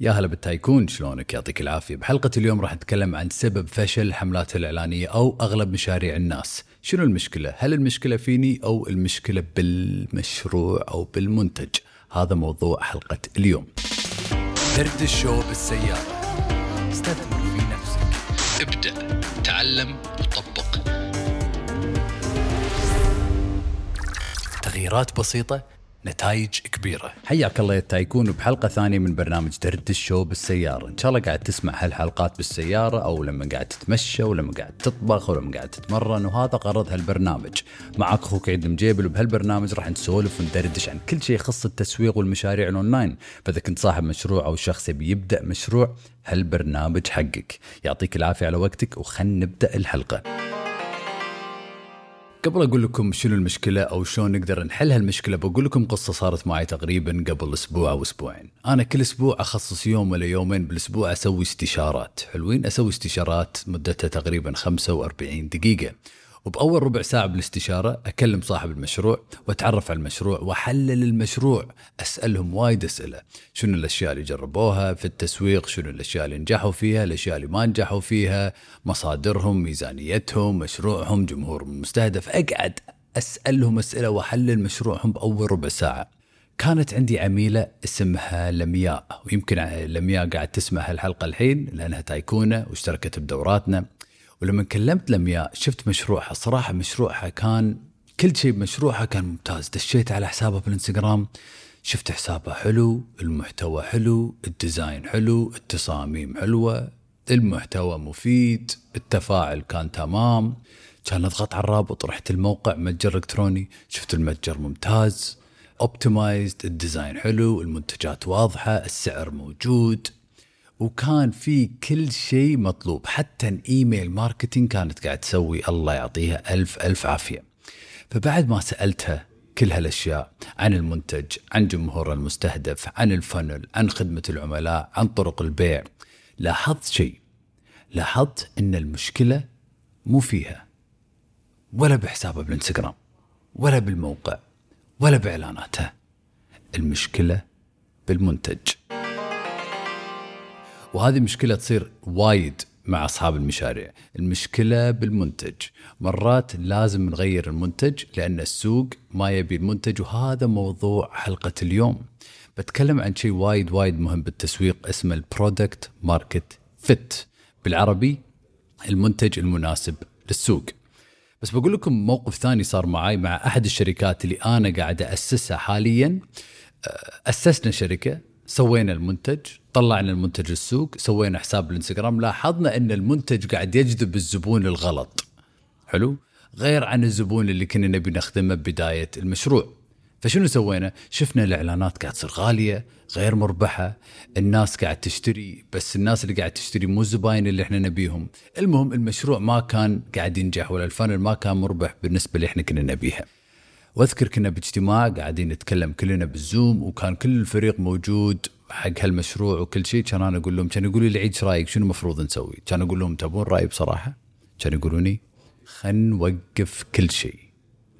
يا هلا بالتايكون شلونك؟ يعطيك العافية. بحلقة اليوم راح نتكلم عن سبب فشل الحملات الإعلانية أو أغلب مشاريع الناس. شنو المشكلة؟ هل المشكلة فيني أو المشكلة بالمشروع أو بالمنتج؟ هذا موضوع حلقة اليوم. درد الشو بالسيارة. استثمر في نفسك. ابدأ تعلم وطبق. تغييرات بسيطة نتائج كبيرة. حياك الله يا tycoon بحلقة ثانية من برنامج دردشو بالسيارة. إن شاء الله قاعد تسمع هالحلقات بالسيارة أو لما قاعد تتمشى ولما قاعد تطبخ ولما قاعد تتمرن وهذا غرض هالبرنامج. معك أخوك عيد المجيبل وبهالبرنامج راح نسولف وندردش عن كل شيء يخص التسويق والمشاريع الأونلاين. فإذا كنت صاحب مشروع أو شخص يبي يبدأ مشروع هالبرنامج حقك. يعطيك العافية على وقتك وخلنا نبدأ الحلقة. قبل أقول لكم شنو المشكلة أو شلون نقدر نحل هالمشكلة بقول لكم قصة صارت معي تقريبا قبل أسبوع أو أسبوعين. أنا كل أسبوع أخصص يوم ولا يومين بالأسبوع أسوي استشارات. حلوين؟ أسوي استشارات مدتها تقريبا 45 دقيقة. وبأول ربع ساعة بالاستشارة أكلم صاحب المشروع وأتعرف على المشروع وأحلل المشروع. أسألهم وايد أسئلة. شنو الأشياء اللي جربوها في التسويق؟ شنو الأشياء اللي نجحوا فيها؟ الأشياء اللي ما نجحوا فيها؟ مصادرهم ميزانيتهم مشروعهم جمهورهم المستهدف. أقعد أسألهم أسئلة وأحلل مشروعهم بأول ربع ساعة. كانت عندي عميلة اسمها لمياء ويمكن لمياء قاعد تسمع هالحلقة الحين لأنها تايكونة واشتركت بدوراتنا. ولما كلمت لمياء شفت مشروعها صراحة مشروعها كان كل شيء بمشروعها كان ممتاز. دشيت على حسابها بالانستغرام شفت حسابها حلو المحتوى حلو ال design حلو التصاميم حلوة المحتوى مفيد التفاعل كان تمام. كان اضغط على الرابط رحت الموقع متجر إلكتروني شفت المتجر ممتاز. optimized ال design حلو المنتجات واضحة السعر موجود. وكان في كل شيء مطلوب حتى ال email marketing كانت قاعد تسوي الله يعطيها ألف ألف عافية فبعد ما سألتها كل هالأشياء عن المنتج، عن جمهور المستهدف، عن ال funnel، عن خدمة العملاء، عن طرق البيع، لاحظت شيء. لاحظت إن المشكلة مو فيها ولا بحسابها بالانستغرام ولا بالموقع ولا بإعلاناتها. المشكلة بالمنتج. وهذه مشكلة تصير وايد مع أصحاب المشاريع، المشكلة بالمنتج، مرات لازم نغير المنتج لأن السوق ما يبي المنتج وهذا موضوع حلقة اليوم. بتكلم عن شيء وايد وايد مهم بالتسويق اسمه ال product market fit بالعربي المنتج المناسب للسوق. بس بقول لكم موقف ثاني صار معي مع أحد الشركات اللي أنا قاعد أسسها حاليا أسسنا شركة سوينا المنتج طلعنا المنتج السوق سوينا حساب الانستغرام لاحظنا إن المنتج قاعد يجذب الزبون الغلط. حلو؟ غير عن الزبون اللي كنا نبي نخدمه ببداية المشروع. فشنو سوينا؟ شفنا الإعلانات قاعد تصير غالية غير مربحة الناس قاعد تشتري بس الناس اللي قاعد تشتري مو الزباين اللي إحنا نبيهم. المهم المشروع ما كان قاعد ينجح ولا الفن ما كان مربح بالنسبة اللي إحنا كنا نبيها. واذكر كنا باجتماع قاعدين نتكلم كلنا بالزوم وكان كل الفريق موجود حق هالمشروع وكل شيء كان أنا أقول لهم كان يقولوا لي عيد إيش رأيك شنو المفروض نسوي؟ كان أقول لهم تبون رأي بصراحة؟ كان يقولوني خل نوقف كل شيء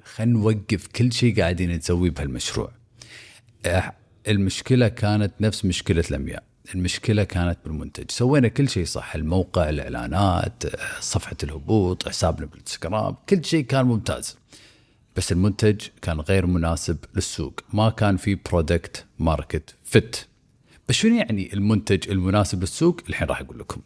خل نوقف كل شيء قاعدين نسويه بهالمشروع. المشكلة كانت نفس مشكلة لمياء المشكلة كانت بالمنتج سوينا كل شيء صح الموقع الإعلانات صفحة الهبوط حسابنا بالانستغرام كل شيء كان ممتاز بس المنتج كان غير مناسب للسوق. ما كان في product market fit بس شنو يعني المنتج المناسب للسوق؟ الحين راح أقول لكم.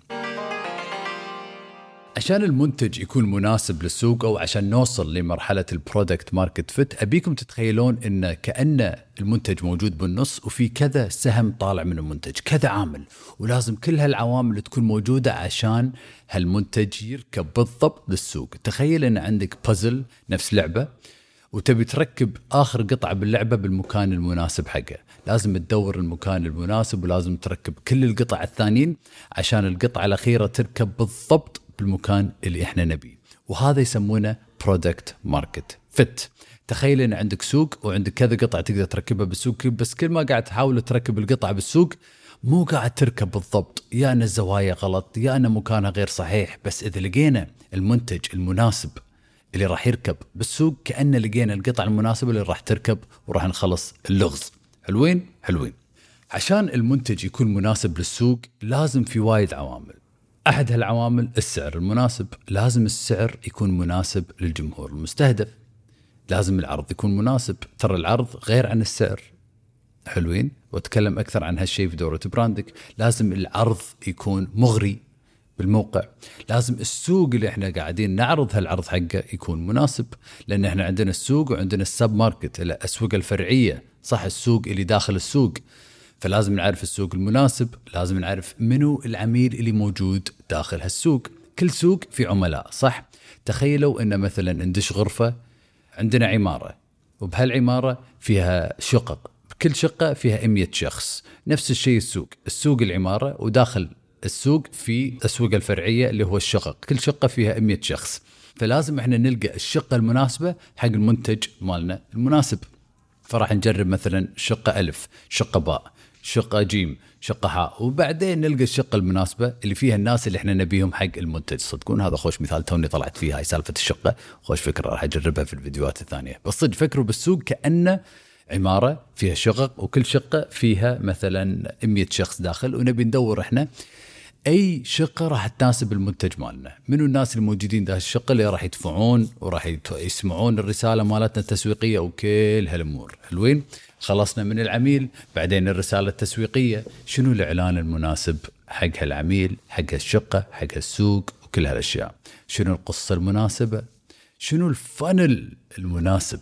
عشان المنتج يكون مناسب للسوق أو عشان نوصل لمرحلة ال product market fit أبيكم تتخيلون إن كأن المنتج موجود بالنص وفي كذا سهم طالع من المنتج كذا عامل ولازم كل هالعوامل تكون موجودة عشان هالمنتج يركب بالضبط للسوق. تخيل إن عندك بازل نفس لعبة وتبي تركب آخر قطعة باللعبة بالمكان المناسب حقه. لازم تدور المكان المناسب ولازم تركب كل القطع الثانيين عشان القطعة الأخيرة تركب بالضبط بالمكان اللي إحنا نبيه وهذا يسمونه product market fit تخيل إن عندك سوق وعندك كذا قطعة تقدر تركبها بالسوق بس كل ما قاعد تحاول تركب القطعة بالسوق مو قاعد تركب بالضبط. يا أن الزوايا غلط يا أن مكانها غير صحيح بس إذا لقينا المنتج المناسب اللي راح يركب بالسوق كأن لقينا القطعة المناسبة اللي راح تركب وراح نخلص اللغز. حلوين؟ حلوين. عشان المنتج يكون مناسب للسوق لازم في وايد عوامل. أحد هالعوامل السعر المناسب. لازم السعر يكون مناسب للجمهور المستهدف. لازم العرض يكون مناسب. ترى العرض غير عن السعر. حلوين؟ وأتكلم أكثر عن هالشيء في دورة براندك. لازم العرض يكون مغري بالموقع. لازم السوق اللي إحنا قاعدين نعرض هالعرض حقه يكون مناسب. لأن إحنا عندنا السوق وعندنا السب ماركت. الاسواق الفرعية. صح السوق اللي داخل السوق. فلازم نعرف السوق المناسب لازم نعرف منو العميل اللي موجود داخل هالسوق. كل سوق في عملاء صح؟ تخيلوا إن مثلا ندش غرفة عندنا عمارة وبهالعمارة فيها شقق كل شقة فيها 100 شخص. نفس الشيء السوق السوق العمارة وداخل السوق في الاسواق الفرعية اللي هو الشقق كل شقة فيها 100 شخص. فلازم إحنا نلقى الشقة المناسبة حق المنتج مالنا المناسب. فراح نجرب مثلا شقة ألف شقة باء شقه جيم شقه حاء. وبعدين نلقى الشقه المناسبة اللي فيها الناس اللي إحنا نبيهم حق المنتج. صدقون هذا خوش مثال توني طلعت فيها هاي سالفة الشقة. خوش فكرة راح أجربها في الفيديوهات الثانية. بس صدق فكروا بالسوق كأنه عمارة فيها شقق وكل شقة فيها مثلا 100 شخص داخل ونبي ندور إحنا أي شقة راح تناسب المنتج مالنا. منو الناس الموجودين داخل الشقة اللي راح يدفعون وراح يسمعون الرسالة مالتنا التسويقية وكل هالأمور. حلوين؟ خلصنا من العميل بعدين الرسالة التسويقية. شنو الإعلان المناسب حق هالعميل حق هالشقة حق هالسوق وكل هالأشياء؟ شنو القصة المناسبة؟ شنو الفنل المناسب؟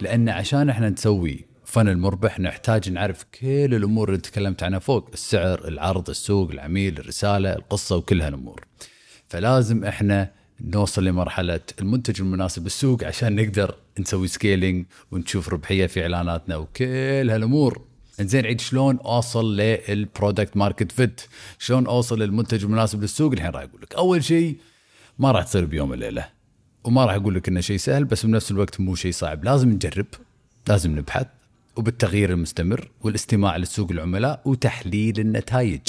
لأن عشان إحنا نسوي فن مربح نحتاج نعرف كل الأمور اللي تكلمت عنها فوق السعر العرض السوق العميل الرسالة القصة وكل هالامور فلازم إحنا نوصل لمرحلة المنتج المناسب بالسوق عشان نقدر نسوي scaling ونشوف ربحية في إعلاناتنا وكل هالأمور. زين عيد شلون أوصل لل product market fit شلون أوصل للمنتج المناسب للسوق؟ الحين راح أقول لك أول شيء ما راح تصير بيوم وليله وما راح أقول لك إنه شيء سهل بس بنفس الوقت مو شيء صعب. لازم نجرب لازم نبحث. وبالتغيير المستمر والاستماع لسوق العملاء وتحليل النتائج.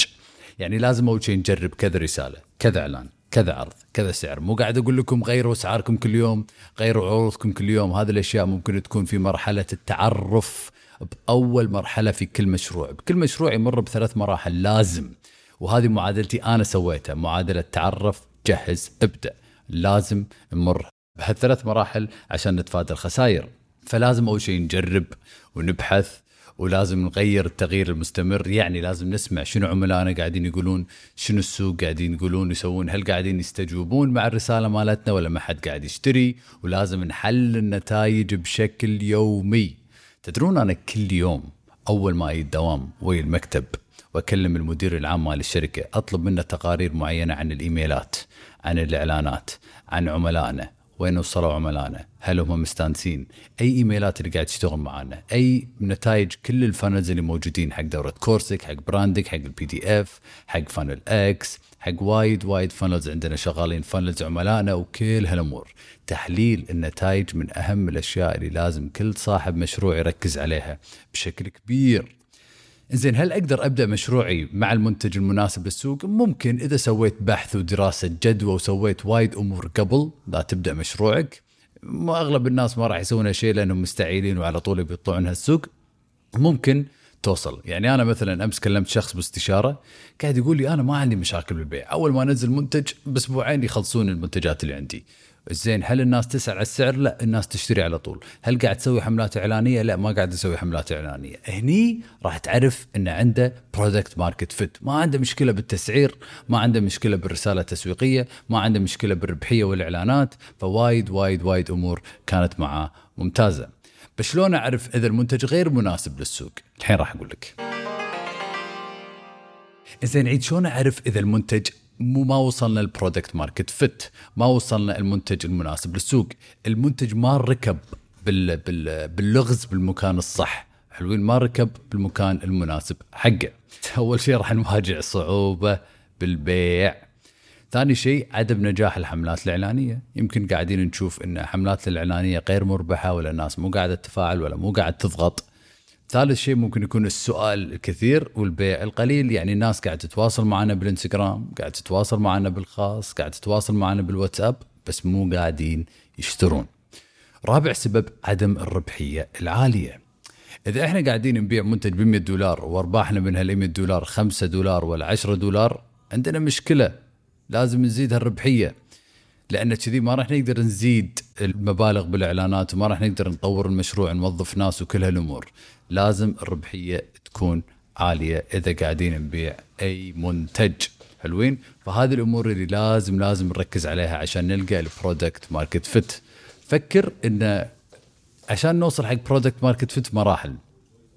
يعني لازم أول شيء نجرب كذا رسالة كذا إعلان كذا عرض كذا سعر. مو قاعد أقول لكم غيروا أسعاركم كل يوم غيروا عروضكم كل يوم. هذه الأشياء ممكن تكون في مرحلة التعرف بأول مرحلة في كل مشروع. بكل مشروع يمر بثلاث مراحل لازم. وهذه معادلتي أنا سويتها معادلة تعرف جهز ابدأ. لازم نمر بهالثلاث مراحل عشان نتفادى الخسائر. فلازم أول شيء نجرب ونبحث ولازم نغير التغيير المستمر. يعني لازم نسمع شنو عملائنا قاعدين يقولون شنو السوق قاعدين يقولون يسوون هل قاعدين يستجوبون مع الرسالة مالتنا ولا ما حد قاعد يشتري؟ ولازم نحل النتائج بشكل يومي. تدرون أنا كل يوم أول ما أجي الدوام وي المكتب وأكلم المدير العام مال الشركة أطلب منه تقارير معينة عن الإيميلات عن الإعلانات عن عملائنا. وين وصلوا عملائنا؟ هل هم مستانسين؟ أي إيميلات اللي قاعد تشتغل معنا أي نتائج كل ال funnels اللي موجودين حق دورة كورسك حق brand ك حق ال PDF حق Funnel X حق وايد وايد funnels عندنا شغالين funnels عملائنا وكل هالأمور. تحليل النتائج من أهم الأشياء اللي لازم كل صاحب مشروع يركز عليها بشكل كبير. زين هل أقدر أبدأ مشروعي مع المنتج المناسب للسوق؟ ممكن إذا سويت بحث ودراسة جدوى وسويت وايد أمور قبل لا تبدأ مشروعك ما أغلب الناس ما راح يسوون شيء لأنهم مستعيلين وعلى طول بيطلعون هالسوق ممكن توصل. يعني أنا مثلا أمس كلمت شخص باستشارة قاعد يقول لي أنا ما عندي مشاكل بالبيع. أول ما أنزل منتج بأسبوعين يخلصون المنتجات اللي عندي. زين هل الناس تسأل على السعر؟ لا الناس تشتري على طول، هل قاعد تسوي حملات إعلانية؟ لا ما قاعد تسوي حملات إعلانية، هني راح تعرف إن عنده product market fit، ما عنده مشكلة بالتسعير، ما عنده مشكلة بالرسالة التسويقية، ما عنده مشكلة بالربحية والإعلانات، فوايد وايد وايد أمور كانت معاه ممتازة. بس شلون أعرف إذا المنتج غير مناسب للسوق؟ الحين راح أقول لك. زين عيد شلون أعرف إذا المنتج مو ما وصلنا ال product market fit ما وصلنا المنتج المناسب للسوق المنتج ما ركب بال بال باللغز بالمكان الصح حلوين ما ركب بالمكان المناسب حقه أول شيء راح نواجه صعوبة بالبيع ثاني شيء عدم نجاح الحملات الإعلانية. يمكن قاعدين نشوف إن الحملات الإعلانية غير مربحة ولا الناس مو قاعدة تتفاعل ولا مو قاعد تضغط. ثالث شيء ممكن يكون السؤال الكثير والبيع القليل. يعني الناس قاعدة تتواصل معنا بالإنستغرام قاعدة تتواصل معنا بالخاص قاعدة تتواصل معنا بالواتساب بس مو قاعدين يشترون. رابع سبب عدم الربحية العالية. إذا إحنا قاعدين نبيع منتج ب 100 دولار وأرباحنا من هال 100 دولار 5 دولار ولا 10 دولار عندنا مشكلة. لازم نزيد هالربحية. لأن كذي ما راح نقدر نزيد المبالغ بالإعلانات وما راح نقدر نطور المشروع نوظف ناس وكل هالأمور. لازم الربحية تكون عالية إذا قاعدين نبيع أي منتج. حلوين؟ فهذه الأمور اللي لازم لازم نركز عليها عشان نلقى ال product market fit فكر إن عشان نوصل حق product market fit مراحل.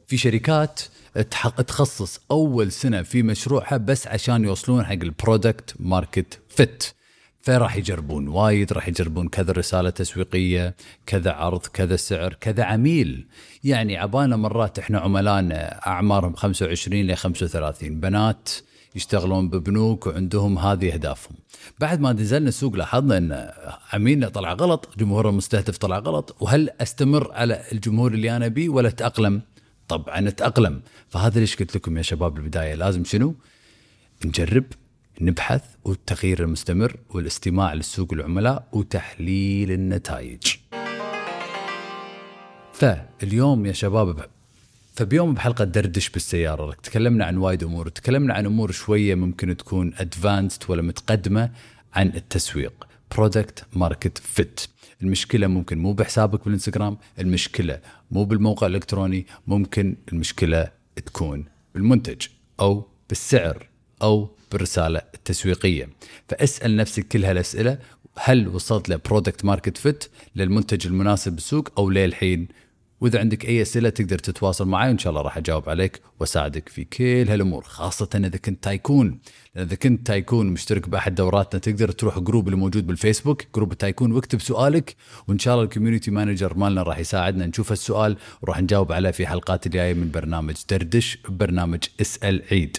في شركات تخصص أول سنة في مشروعها بس عشان يوصلون حق ال product market fit فراح يجربون وايد راح يجربون كذا رسالة تسويقية كذا عرض كذا سعر كذا عميل يعني عبانا مرات إحنا عملائنا أعمارهم 25 ل 35 بنات يشتغلون ببنوك وعندهم هذه أهدافهم. بعد ما نزلنا السوق لاحظنا إن عميلنا طلع غلط، جمهور المستهدف طلع غلط، وهل أستمر على الجمهور اللي أنا أبيه ولا أتأقلم؟ طبعا أتأقلم، فهذا ليش قلت لكم يا شباب بالبدايه لازم شنو؟ نجرب نبحث والتغيير المستمر والاستماع للسوق العملاء وتحليل النتائج. فاليوم يا شباب فبيوم بحلقة دردش بالسيارة تكلمنا عن وايد أمور تكلمنا عن أمور شوية ممكن تكون advanced ولا متقدمة عن التسويق product market fit المشكلة ممكن مو بحسابك بالإنستغرام المشكلة مو بالموقع الإلكتروني ممكن المشكلة تكون بالمنتج أو بالسعر أو بالرسالة التسويقية. فاسأل نفسك كل هالأسئلة هل وصلت ل product market fit للمنتج المناسب بالسوق أو للحين وإذا عندك أي أسئلة تقدر تتواصل معي وإن شاء الله راح أجاوب عليك وأساعدك في كل هالأمور خاصة إذا كنت tycoon. إذا كنت tycoon مشترك بأحد دوراتنا تقدر تروح group اللي موجود بالفيسبوك group tycoon واكتب سؤالك وإن شاء الله ال community manager مالنا راح يساعدنا نشوف السؤال وراح نجاوب عليه في حلقات الجاية من برنامج دردش برنامج اسال عيد.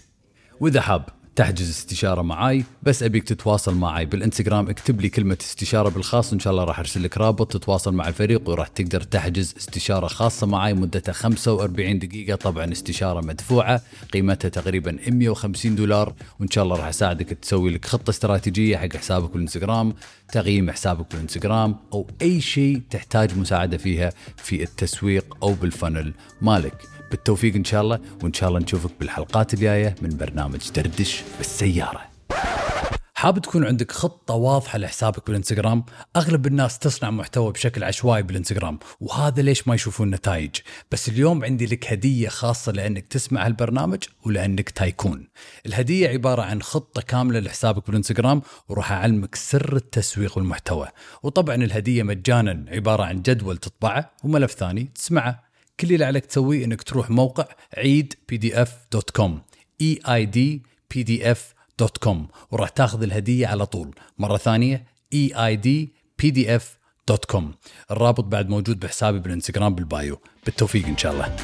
وإذا حاب تحجز استشارة معاي بس أبيك تتواصل معي بالإنستغرام اكتب لي كلمة استشارة بالخاص ان شاء الله راح أرسل لك رابط تتواصل مع الفريق وراح تقدر تحجز استشارة خاصة معي مدتها 45 دقيقة طبعا استشارة مدفوعة قيمتها تقريبا 150 دولار وإن شاء الله راح أساعدك تسوي لك خطة استراتيجية حق حسابك بالإنستغرام تقييم حسابك بالإنستغرام أو أي شيء تحتاج مساعدة فيها في التسويق أو بالفنل مالك. بالتوفيق إن شاء الله وإن شاء الله نشوفك بالحلقات الجاية من برنامج دردش بالسيارة. حاب تكون عندك خطة واضحة لحسابك بالإنستغرام؟ أغلب الناس تصنع محتوى بشكل عشوائي بالإنستغرام وهذا ليش ما يشوفون نتائج؟ بس اليوم عندي لك هدية خاصة لأنك تسمع هالبرنامج ولأنك تايكون. الهدية عبارة عن خطة كاملة لحسابك بالإنستغرام وراح أعلمك سر التسويق والمحتوى. وطبعا الهدية مجانا عبارة عن جدول تطبعه وملف ثاني تسمعه. كل اللي عليك تسويه إنك تروح موقع عيد PDF dot com E I D PDF dot com وراح تاخذ الهدية على طول. مرة ثانية E I D PDF dot com الرابط بعد موجود بحسابي بالإنستغرام بال bio. بالتوفيق إن شاء الله.